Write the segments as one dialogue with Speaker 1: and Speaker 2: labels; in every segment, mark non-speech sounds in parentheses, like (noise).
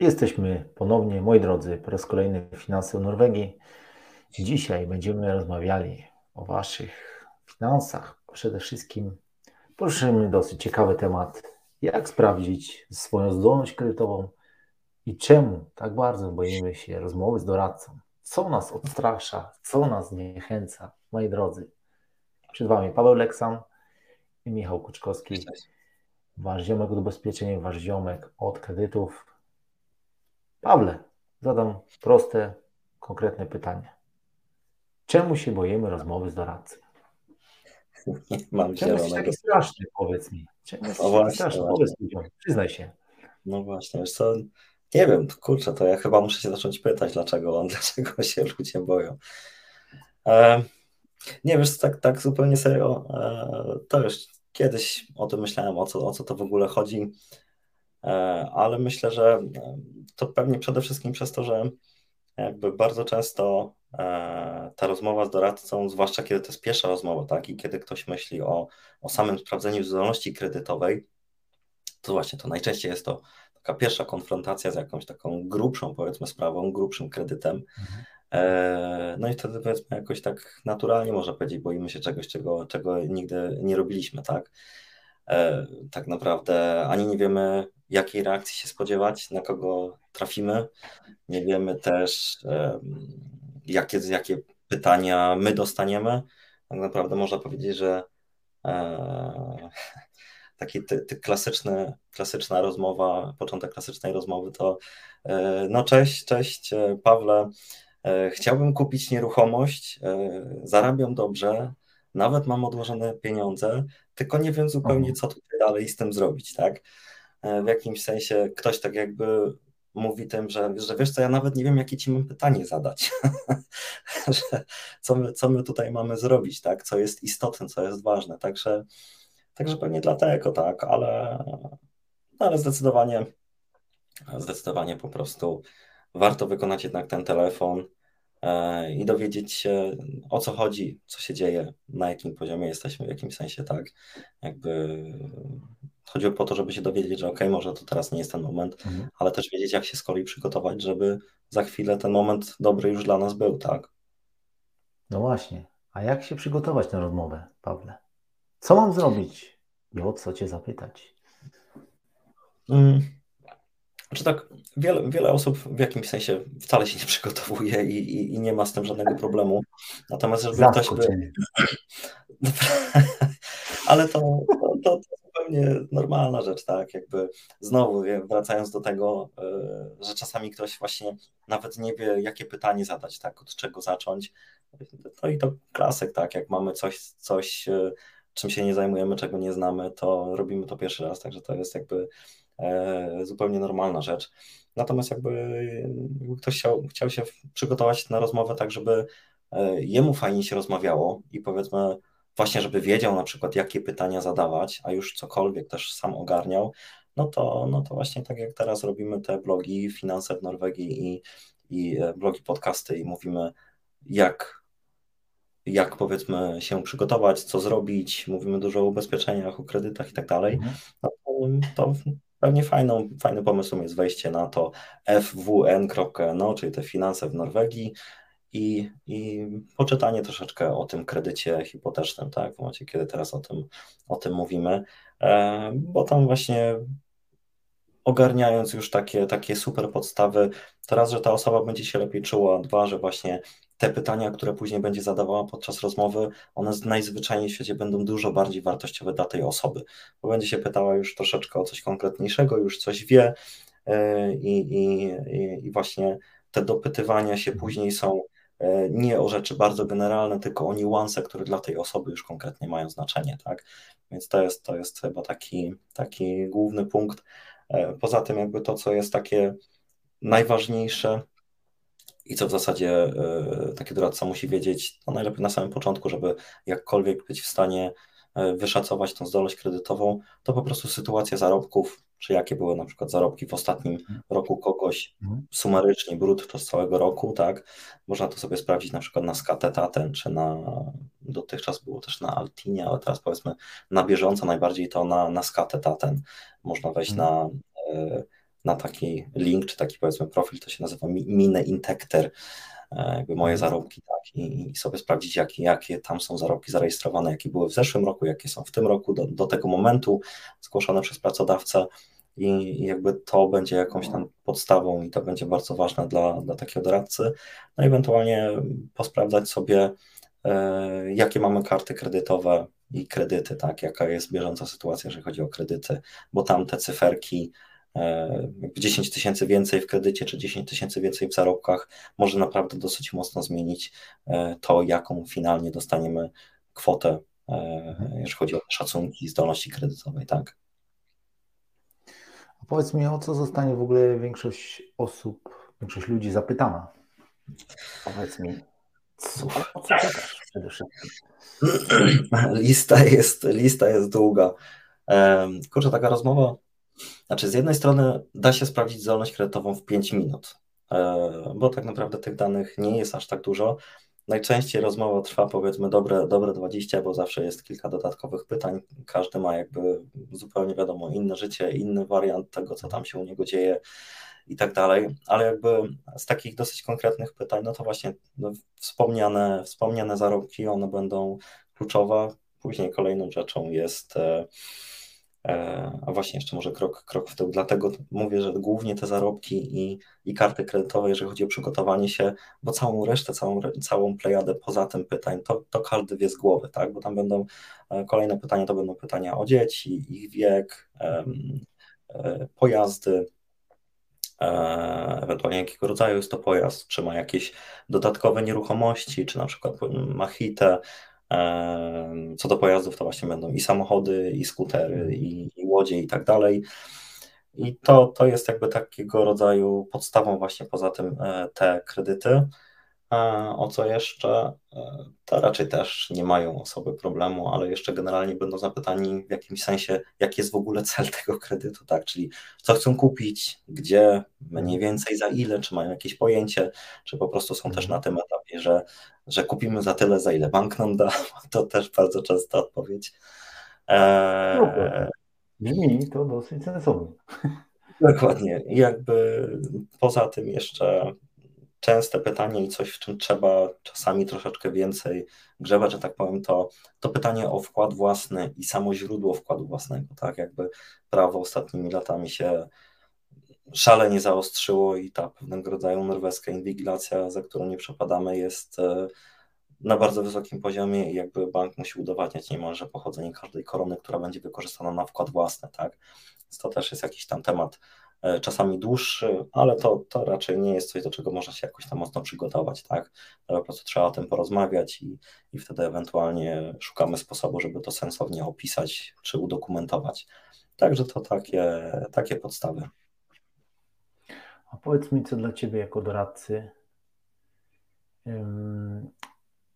Speaker 1: Jesteśmy ponownie, moi drodzy, po raz kolejny w Finanse Norwegii. Dzisiaj będziemy rozmawiali o Waszych finansach. Przede wszystkim poruszymy dosyć ciekawy temat, jak sprawdzić swoją zdolność kredytową i czemu tak bardzo boimy się rozmowy z doradcą. Co nas odstrasza, co nas zniechęca, moi drodzy. Przed Wami Paweł Leksan i Michał Kuczkowski. Wasz ziomek od ubezpieczeń, wasz ziomek od kredytów. Pawle, zadam proste, konkretne pytanie. Czemu się boimy rozmowy z doradcą? (laughs)
Speaker 2: Mam
Speaker 1: Czemu jesteś taki straszny, powiedz mi? Czemu jesteś no taki straszny? Powiedz ludziom, przyznaj się.
Speaker 2: No właśnie, wiesz co, nie wiem, kurczę, to ja chyba muszę się zacząć pytać, dlaczego, (laughs) dlaczego się ludzie boją. E, nie wiesz, tak, tak zupełnie serio, e, to już kiedyś o tym myślałem, o co, o co to w ogóle chodzi. E, ale myślę, że e, to pewnie przede wszystkim przez to, że jakby bardzo często e, ta rozmowa z doradcą, zwłaszcza kiedy to jest pierwsza rozmowa, tak, i kiedy ktoś myśli o, o samym sprawdzeniu zdolności kredytowej, to właśnie to najczęściej jest to taka pierwsza konfrontacja z jakąś taką grubszą, powiedzmy, sprawą, grubszym kredytem. Mhm. No i wtedy powiedzmy jakoś tak naturalnie można powiedzieć, boimy się czegoś, czego, czego nigdy nie robiliśmy, tak? Tak naprawdę ani nie wiemy, jakiej reakcji się spodziewać, na kogo trafimy. Nie wiemy też, jakie, jakie pytania my dostaniemy. Tak naprawdę można powiedzieć, że e, (laughs) taki ty, ty klasyczny, klasyczna rozmowa, początek klasycznej rozmowy to e, no cześć, cześć e, Pawle, chciałbym kupić nieruchomość, zarabiam dobrze, nawet mam odłożone pieniądze, tylko nie wiem zupełnie, co tutaj dalej z tym zrobić, tak? E, w jakimś sensie ktoś tak jakby mówi tym, że, że wiesz co, ja nawet nie wiem, jakie ci mam pytanie zadać, (laughs) że co, my, co my tutaj mamy zrobić, tak, co jest istotne, co jest ważne, także, także pewnie dlatego, tak, ale, ale zdecydowanie, zdecydowanie po prostu warto wykonać jednak ten telefon i dowiedzieć się o co chodzi, co się dzieje, na jakim poziomie jesteśmy, w jakim sensie, tak, jakby chodziło po to, żeby się dowiedzieć, że ok, może to teraz nie jest ten moment, mhm. ale też wiedzieć, jak się z kolei przygotować, żeby za chwilę ten moment dobry już dla nas był, tak?
Speaker 1: No właśnie. A jak się przygotować na rozmowę, Pawle? Co mam zrobić i o co Cię zapytać?
Speaker 2: Hmm. Znaczy tak, wiele, wiele osób w jakimś sensie wcale się nie przygotowuje i, i, i nie ma z tym żadnego problemu. Natomiast żeby ktoś by... (laughs) Ale to, to, to, zupełnie normalna rzecz, tak? Jakby znowu wracając do tego, e, że czasami ktoś właśnie nawet nie wie, jakie pytanie zadać, tak? Od czego zacząć. No i to klasyk, tak? Jak mamy coś, coś e, czym się nie zajmujemy, czego nie znamy, to robimy to pierwszy raz, także to jest jakby zupełnie normalna rzecz. Natomiast jakby, jakby ktoś chciał, chciał się przygotować na rozmowę tak, żeby jemu fajnie się rozmawiało i powiedzmy właśnie żeby wiedział na przykład, jakie pytania zadawać, a już cokolwiek też sam ogarniał, no to, no to właśnie tak jak teraz robimy te blogi, finanse w Norwegii i, i e, blogi, podcasty i mówimy, jak, jak powiedzmy się przygotować, co zrobić, mówimy dużo o ubezpieczeniach, o kredytach i tak dalej, mhm. no to, to pewnie fajną, fajnym pomysłem jest wejście na to fwn.no, czyli te finanse w Norwegii, i, i poczytanie troszeczkę o tym kredycie hipotecznym, tak, w momencie, kiedy teraz o tym, o tym mówimy, e, bo tam właśnie ogarniając już takie, takie super podstawy, to raz, że ta osoba będzie się lepiej czuła, dwa, że właśnie te pytania, które później będzie zadawała podczas rozmowy, one najzwyczajniej w świecie będą dużo bardziej wartościowe dla tej osoby, bo będzie się pytała już troszeczkę o coś konkretniejszego, już coś wie e, i, i, i właśnie te dopytywania się później są E, nie o rzeczy bardzo generalne, tylko o niuanse, które dla tej osoby już konkretnie mają znaczenie, tak? Więc to jest, to jest chyba taki, taki główny punkt. E, poza tym jakby to, co jest takie najważniejsze i co w zasadzie e, taki doradca musi wiedzieć, no najlepiej na samym początku, żeby jakkolwiek być w stanie wyszacować tą zdolność kredytową, to po prostu sytuacja zarobków, czy jakie były na przykład zarobki w ostatnim mhm. roku kogoś mhm. sumarycznie, brutto z całego roku, tak? Można to sobie sprawdzić na przykład na Skatetaten, czy na, dotychczas było też na Altinie, ale teraz powiedzmy na bieżąco najbardziej to na, na Skatetaten. Można wejść mhm. na, e, na taki link, czy taki powiedzmy profil, to się nazywa Mine Intecter, e, jakby moje mhm. zarobki, tak, i, i sobie sprawdzić, jakie, jakie tam są zarobki zarejestrowane, jakie były w zeszłym roku, jakie są w tym roku, do, do tego momentu zgłoszone przez pracodawcę i jakby to będzie jakąś tam podstawą i to będzie bardzo ważne dla, dla takiego doradcy. No ewentualnie posprawdzać sobie, e, jakie mamy karty kredytowe i kredyty, tak, jaka jest bieżąca sytuacja, jeżeli chodzi o kredyty, bo tam te cyferki, 10 tysięcy więcej w kredycie, czy 10 tysięcy więcej w zarobkach, może naprawdę dosyć mocno zmienić e, to, jaką finalnie dostaniemy kwotę, e, mhm. jeżeli chodzi o szacunki zdolności kredytowej, tak.
Speaker 1: Powiedz mi, o co zostanie w ogóle większość osób, większość ludzi zapytana? Powiedz mi, co przede wszystkim? (clears throat)
Speaker 2: Lista jest, lista jest długa. Kurczę, taka rozmowa, znaczy z jednej strony da się sprawdzić zdolność kredytową w 5 minut, bo tak naprawdę tych danych nie jest aż tak dużo. Najczęściej rozmowa trwa powiedzmy dobre, dobre 20, bo zawsze jest kilka dodatkowych pytań. Każdy ma jakby zupełnie wiadomo inne życie, inny wariant tego, co tam się u niego dzieje i tak dalej. Ale jakby z takich dosyć konkretnych pytań, no to właśnie no, wspomniane, wspomniane zarobki, one będą kluczowe. Później kolejną rzeczą jest e, E, a właśnie jeszcze może krok, krok w tył. Dlatego mówię, że głównie te zarobki i, i karty kredytowe, jeżeli chodzi o przygotowanie się, bo całą resztę, całą, całą plejadę poza tym pytań, to, to każdy wie z głowy, tak? Bo tam będą e, kolejne pytania, to będą pytania o dzieci, ich wiek, e, pojazdy, ewentualnie jakiego rodzaju jest to pojazd, czy ma jakieś dodatkowe nieruchomości, czy na przykład ma hitę, co do pojazdów, to właśnie będą i samochody, i skutery, mhm. i, i łodzie, i tak dalej. I to, to jest jakby takiego rodzaju podstawą właśnie poza tym e, te kredyty. O co jeszcze? E, to raczej też nie mają osoby problemu, ale jeszcze generalnie będą zapytani w jakimś sensie, jaki jest w ogóle cel (laughs) tego kredytu, tak? Czyli co chcą kupić, gdzie, mniej mhm. więcej za ile, czy mają jakieś pojęcie, czy po prostu są też mhm. na tym etapie, że, że kupimy za tyle, za ile bank nam da. (laughs) To też bardzo często odpowiedź.
Speaker 1: Eee... Brzmi to dosyć sensownie.
Speaker 2: Dokładnie. Jakby poza tym jeszcze częste pytanie i coś, w czym trzeba czasami troszeczkę więcej grzebać, że tak powiem, to, to pytanie o wkład własny i samo źródło wkładu własnego, tak, jakby prawo ostatnimi latami się szalenie zaostrzyło i ta pewnego rodzaju norweska inwigilacja, za którą nie przepadamy, jest e, na bardzo wysokim poziomie i jakby bank musi udowadniać niemalże pochodzenie każdej korony, która będzie wykorzystana na wkład własny, tak, więc to też jest jakiś tam temat czasami dłuższy, ale to, to raczej nie jest coś, do czego można się jakoś tam mocno przygotować, tak? Po prostu trzeba o tym porozmawiać i, i wtedy ewentualnie szukamy sposobu, żeby to sensownie opisać czy udokumentować. Także to takie, takie podstawy.
Speaker 1: A powiedz mi, co dla Ciebie jako doradcy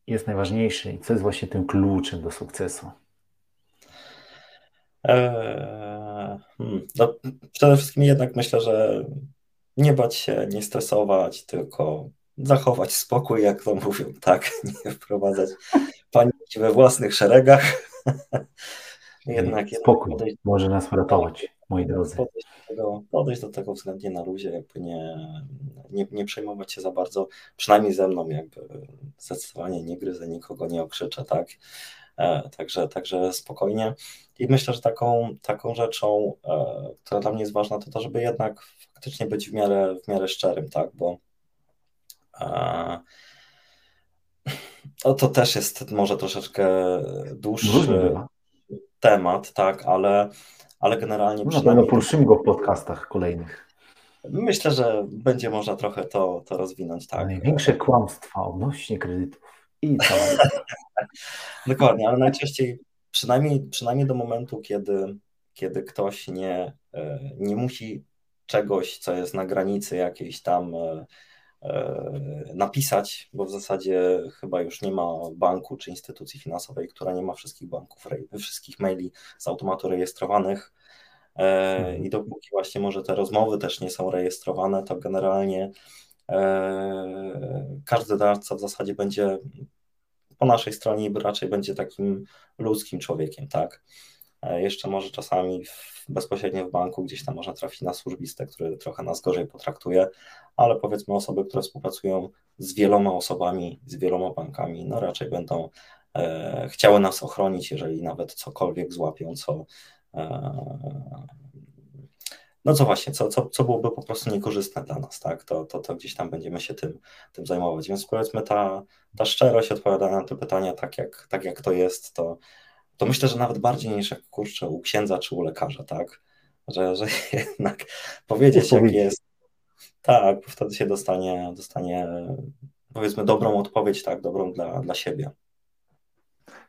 Speaker 1: jest najważniejsze i co jest właśnie tym kluczem do sukcesu?
Speaker 2: Eee, no, przede wszystkim jednak myślę, że nie bać się, nie stresować, tylko zachować spokój, jak to mówią, (laughs) tak, nie wprowadzać paniki we własnych szeregach. (laughs)
Speaker 1: jednak, spokój podejść, może nas uratować, moi drodzy.
Speaker 2: Podejść do, tego, podejść do tego względnie na luzie, jakby nie, nie, nie przejmować się za bardzo, przynajmniej ze mną, jakby zdecydowanie nie gryzę nikogo, nie okrzyczę, tak. E, także, także spokojnie. I myślę, że taką, taką rzeczą, e, która dla mnie jest ważna, to to, żeby jednak faktycznie być w miarę, w miarę szczerym, tak, bo no to też jest może troszeczkę dłuższy temat, tak, ale, ale generalnie.
Speaker 1: No, przynajmniej... poruszymy go w podcastach kolejnych.
Speaker 2: Myślę, że będzie można trochę to, to rozwinąć, tak.
Speaker 1: Największe kłamstwa odnośnie kredytów i cała (laughs)
Speaker 2: Dokładnie, ale najczęściej, przynajmniej, przynajmniej do momentu, kiedy, kiedy ktoś nie, e, nie musi czegoś, co jest na granicy jakiejś tam e, e, napisać, bo w zasadzie chyba już nie ma banku czy instytucji finansowej, która nie ma wszystkich banków, wszystkich maili z automatu rejestrowanych. Mhm. I dopóki właśnie może te rozmowy też nie są rejestrowane, to generalnie każdy doradca w zasadzie będzie po naszej stronie raczej będzie takim ludzkim człowiekiem, tak? Jeszcze może czasami w, bezpośrednio w banku gdzieś tam można trafić na służbistę, który trochę nas gorzej potraktuje, ale powiedzmy osoby, które współpracują z wieloma osobami, z wieloma bankami, no raczej będą e, chciały nas ochronić, jeżeli nawet cokolwiek złapią, co e, no co właśnie, co, co, co byłoby po prostu niekorzystne dla nas, tak? To, to, to gdzieś tam będziemy się tym, tym zajmować. Więc powiedzmy, ta, ta szczerość odpowiadania na te pytania tak jak, tak jak to jest, to, to myślę, że nawet bardziej niż jak kurczę u księdza czy u lekarza, tak? Że, że (laughs) jednak powiedzieć jak jest, tak, wtedy się dostanie, dostanie powiedzmy dobrą odpowiedź, tak, dobrą dla, dla siebie.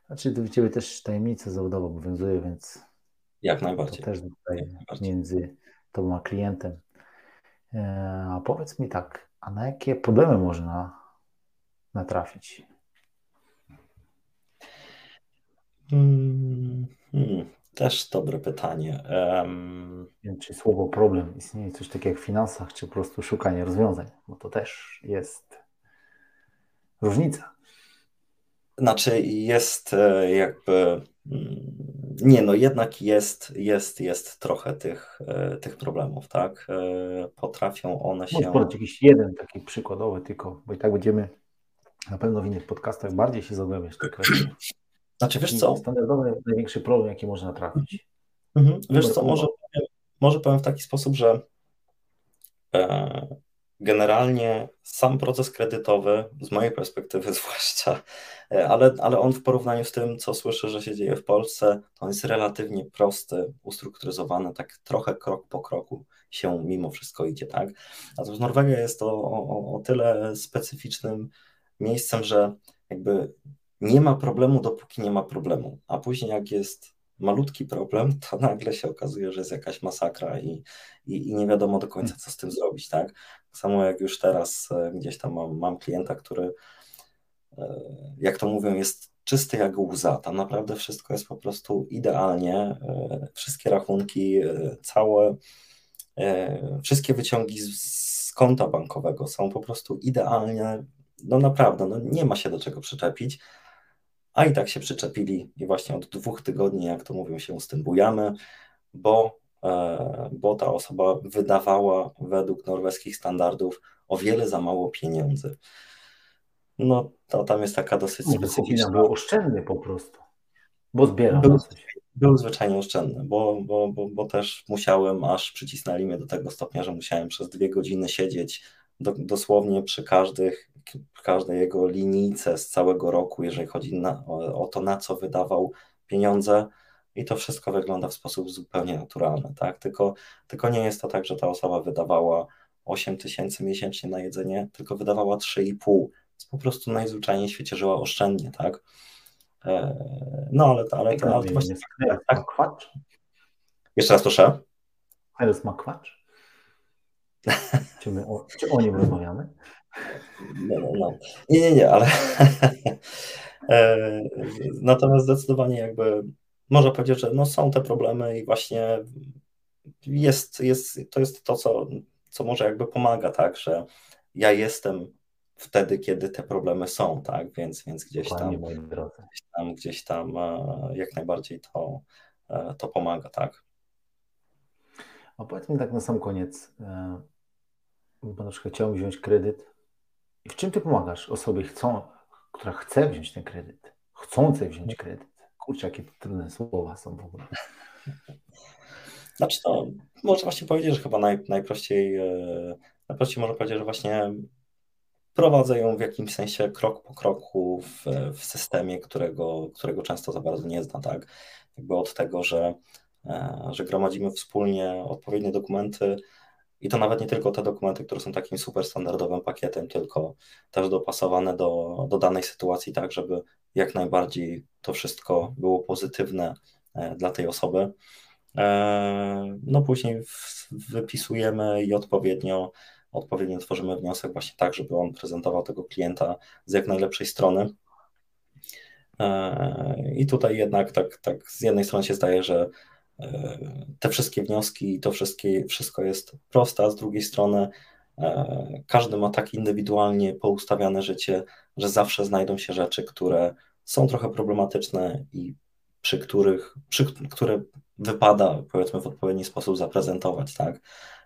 Speaker 1: Znaczy, do Ciebie też tajemnica zawodowa obowiązuje, więc
Speaker 2: jak najbardziej.
Speaker 1: To też tutaj między Tobą a klientem. E, a powiedz mi tak, a na jakie problemy można natrafić?
Speaker 2: Hmm, też dobre pytanie. Um...
Speaker 1: Wiem, czy słowo problem istnieje coś takiego jak w finansach, czy po prostu szukanie rozwiązań, bo to też jest różnica.
Speaker 2: Znaczy jest e, jakby mm, nie, no jednak jest, jest, jest trochę tych, e, tych problemów, tak? E, potrafią one się.
Speaker 1: Może jakiś jeden taki przykładowy, tylko, bo i tak będziemy na pewno w innych podcastach bardziej się zagłębiać w. (clears throat)
Speaker 2: Znaczy, wiesz co?
Speaker 1: Standardowy największy problem, jaki można trafić.
Speaker 2: Mhm. Wiesz co, może powiem, może powiem w taki sposób, że generalnie sam proces kredytowy, z mojej perspektywy (laughs) zwłaszcza, e, ale, ale on w porównaniu z tym, co słyszę, że się dzieje w Polsce, to on jest relatywnie prosty, ustrukturyzowany, tak trochę krok po kroku się mimo wszystko idzie, tak? Natomiast Norwegia jest to o, o, o tyle specyficznym miejscem, że jakby nie ma problemu, dopóki nie ma problemu, a później jak jest malutki problem, to (laughs) nagle się okazuje, że jest jakaś masakra i, i, i, nie wiadomo do końca, co z tym zrobić, tak? tak samo jak już teraz e, gdzieś tam mam, mam klienta, który, e, jak to mówią, jest czysty jak łza. Tam naprawdę wszystko jest po prostu idealnie. E, wszystkie rachunki, całe, wszystkie wyciągi z, z konta bankowego są po prostu idealnie. No naprawdę, no nie ma się do czego przyczepić a i tak się przyczepili i właśnie od dwóch tygodni, jak to mówią, się z tym bujamy, bo, e, bo ta osoba wydawała według norweskich standardów o wiele za mało pieniędzy. No to tam jest taka dosyć specyficzna.
Speaker 1: Był oszczędny po prostu, bo zbierał
Speaker 2: był, był zwyczajnie oszczędny, bo, bo, bo, bo też musiałem, aż przycisnęli mnie do tego stopnia, że musiałem przez dwie godziny siedzieć do, dosłownie przy każdych każdej jego linijce z całego roku, jeżeli chodzi na, o, o, to, na co wydawał pieniądze. I to wszystko wygląda w sposób zupełnie naturalny, tak? Tylko, tylko nie jest to tak, że ta osoba wydawała 8 tysięcy miesięcznie na jedzenie, tylko wydawała 3,5. Po prostu najzwyczajniej w świecie żyła oszczędnie, tak? E, no ale, ale, ale, ale to właśnie. Tak, tak. Jeszcze raz proszę.
Speaker 1: Eres ma kwacz? Czy, my o, czy o nim rozmawiamy?
Speaker 2: No, no, no. Nie, nie, nie, ale (laughs) e, natomiast zdecydowanie jakby można powiedzieć, że no są te problemy i właśnie jest, jest, to jest to, co, co może jakby pomaga, tak, że ja jestem wtedy, kiedy te problemy są, tak, więc, więc gdzieś tam, gdzieś tam, gdzieś tam jak najbardziej to, e, to pomaga, tak.
Speaker 1: A powiedz mi tak na sam koniec, e, bo na przykład chciałbym wziąć kredyt i w czym ty pomagasz osobie, chcą, która chce wziąć ten kredyt, chcącej wziąć kredyt? Kurczę, jakie trudne słowa są w ogóle.
Speaker 2: Znaczy to można właśnie powiedzieć, że chyba naj, najprościej, e, najprościej można powiedzieć, że właśnie prowadzę ją w jakimś sensie krok po kroku w, w systemie, którego, którego często za bardzo nie zna, tak? Jakby od tego, że, e, że gromadzimy wspólnie odpowiednie dokumenty, i to nawet nie tylko te dokumenty, które są takim super standardowym pakietem, tylko też dopasowane do, do danej sytuacji, tak, żeby jak najbardziej to wszystko było pozytywne e, dla tej osoby. E, no później wypisujemy i odpowiednio, odpowiednio tworzymy wniosek właśnie tak, żeby on prezentował tego klienta z jak najlepszej strony. E, I tutaj jednak tak, tak z jednej strony się zdaje, że te wszystkie wnioski i to wszystkie, wszystko jest proste, a z drugiej strony e, każdy ma tak indywidualnie poustawiane życie, że zawsze znajdą się rzeczy, które są trochę problematyczne i przy których, przy, które wypada powiedzmy w odpowiedni sposób zaprezentować, tak?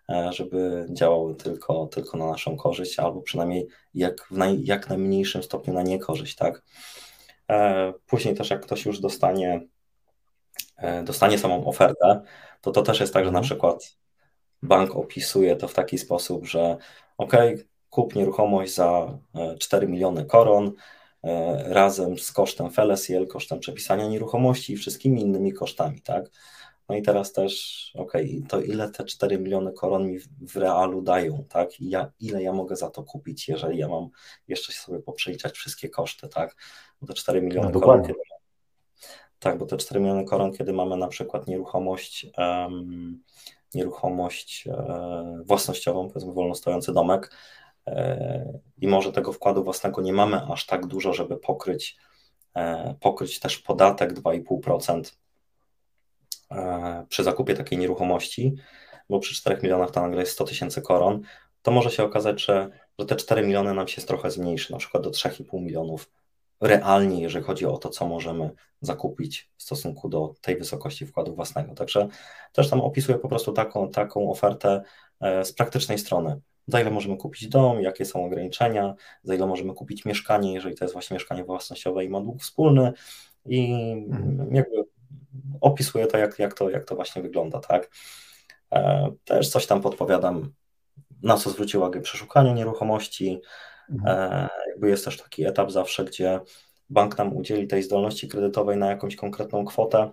Speaker 2: E, żeby działały tylko, tylko na naszą korzyść, albo przynajmniej jak w naj, jak najmniejszym stopniu na niekorzyść, tak? E, później też jak ktoś już dostanie, e, dostanie samą ofertę, to to też jest tak, że na mhm. przykład bank opisuje to w taki sposób, że ok, kup nieruchomość za 4 miliony koron, razem z kosztem FLSL, kosztem przepisania nieruchomości i wszystkimi innymi kosztami, tak? No i teraz też, okej, okay, to ile te 4 miliony koron mi w realu dają, tak? I ja, ile ja mogę za to kupić, jeżeli ja mam jeszcze sobie poprzeliczać wszystkie koszty, tak? Bo te 4 miliony no, koron, kiedy, tak, bo te 4 miliony koron, kiedy mamy na przykład nieruchomość, um, nieruchomość e, własnościową, powiedzmy wolno stojący domek e, i może tego wkładu własnego nie mamy aż tak dużo, żeby pokryć, e, pokryć też podatek 2,5%, E, przy zakupie takiej nieruchomości, bo przy 4 milionach to nagle jest 100 tysięcy koron, to może się okazać, że, że te 4 miliony nam się trochę zmniejszy, na przykład do 3,5 milionów realnie, jeżeli chodzi o to, co możemy zakupić w stosunku do tej wysokości wkładu własnego. Także też tam opisuję po prostu taką, taką ofertę e, z praktycznej strony. Za ile możemy kupić dom, jakie są ograniczenia, za ile możemy kupić mieszkanie, jeżeli to jest właśnie mieszkanie własnościowe i ma dług wspólny i mhm. jakby opisuję to jak, jak to, jak to właśnie wygląda, tak. E, też coś tam podpowiadam, na co zwrócić uwagę przy szukaniu nieruchomości. Mhm. E, jakby jest też taki etap zawsze, gdzie bank nam udzieli tej zdolności kredytowej na jakąś konkretną kwotę,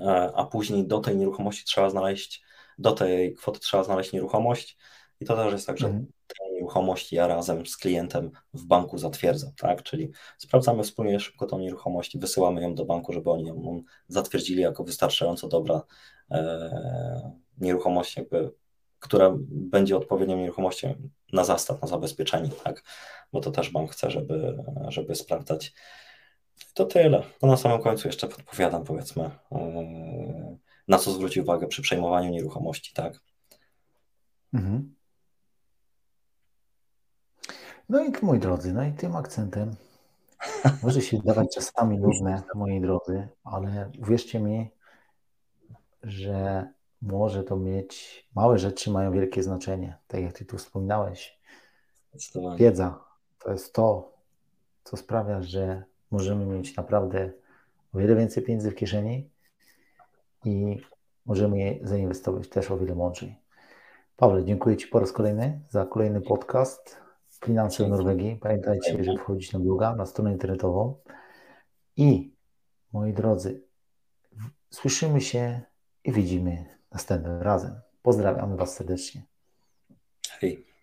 Speaker 2: e, a później do tej nieruchomości trzeba znaleźć, do tej kwoty trzeba znaleźć nieruchomość. I to też jest tak, że mhm nieruchomość ja razem z klientem w banku zatwierdzam, tak? Czyli sprawdzamy wspólnie szybko tą nieruchomość, wysyłamy ją do banku, żeby oni ją zatwierdzili jako wystarczająco dobra e, nieruchomość, jakby, która będzie odpowiednią nieruchomością na zastaw, na zabezpieczenie, tak? Bo to też bank chce, żeby, żeby sprawdzać. To tyle. No na samym końcu jeszcze podpowiadam, powiedzmy, e, na co zwrócić uwagę przy przejmowaniu nieruchomości, tak? Mhm.
Speaker 1: No i moi drodzy, no i tym akcentem może się dawać czasami nudne, moi drodzy, ale uwierzcie mi, że może to mieć, małe rzeczy mają wielkie znaczenie, tak jak Ty tu wspominałeś. Wiedza to jest to, co sprawia, że możemy mieć naprawdę o wiele więcej pieniędzy w kieszeni i możemy je zainwestować też o wiele mądrzej. Paweł, dziękuję Ci po raz kolejny za kolejny podcast. Finanse w Norwegii. Pamiętajcie, żeby wchodzić na bloga, na stronę internetową. I moi drodzy, słyszymy się i widzimy następnym razem. Pozdrawiamy Was serdecznie.
Speaker 2: Hej.